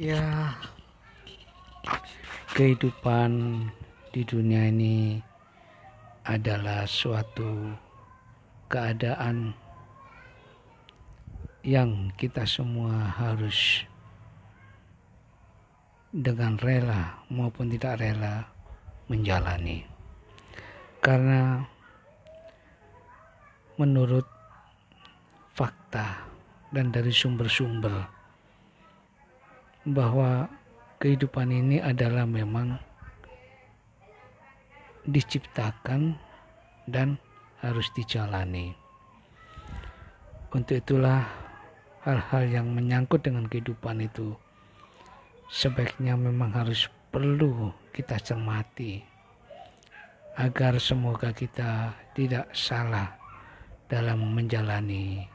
ya kehidupan di dunia ini adalah suatu keadaan yang kita semua harus dengan rela maupun tidak rela menjalani. Karena menurut fakta dan dari sumber-sumber bahwa kehidupan ini adalah memang diciptakan dan harus dijalani. Untuk itulah hal-hal yang menyangkut dengan kehidupan itu sebaiknya memang harus perlu kita cermati agar semoga kita tidak salah dalam menjalani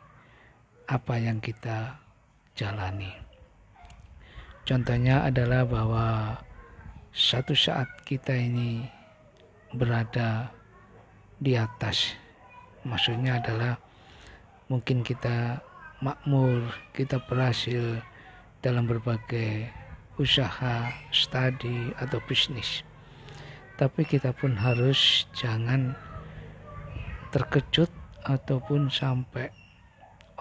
apa yang kita jalani. Contohnya adalah bahwa satu saat kita ini berada di atas. Maksudnya adalah mungkin kita makmur, kita berhasil dalam berbagai usaha, studi atau bisnis. Tapi kita pun harus jangan terkejut ataupun sampai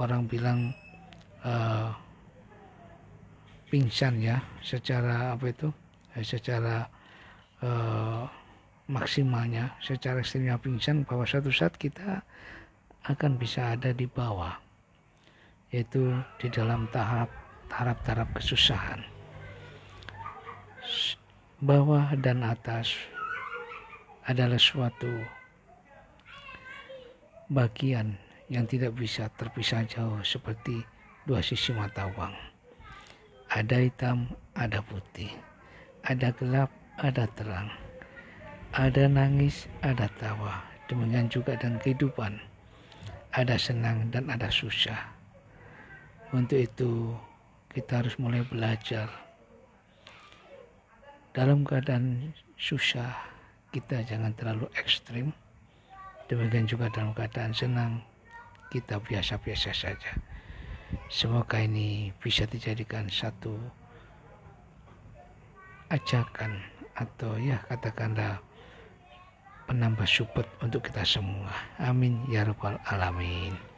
orang bilang uh, pingsan ya secara apa itu eh, secara uh, maksimalnya secara ekstrimnya pingsan bahwa suatu saat kita akan bisa ada di bawah yaitu di dalam tahap tahap-tahap kesusahan bawah dan atas adalah suatu bagian yang tidak bisa terpisah jauh seperti dua sisi mata uang. Ada hitam, ada putih. Ada gelap, ada terang. Ada nangis, ada tawa. Demikian juga dan kehidupan. Ada senang dan ada susah. Untuk itu kita harus mulai belajar. Dalam keadaan susah, kita jangan terlalu ekstrim. Demikian juga dalam keadaan senang, kita biasa-biasa saja. Semoga ini bisa dijadikan satu ajakan atau ya katakanlah penambah support untuk kita semua. Amin ya rabbal alamin.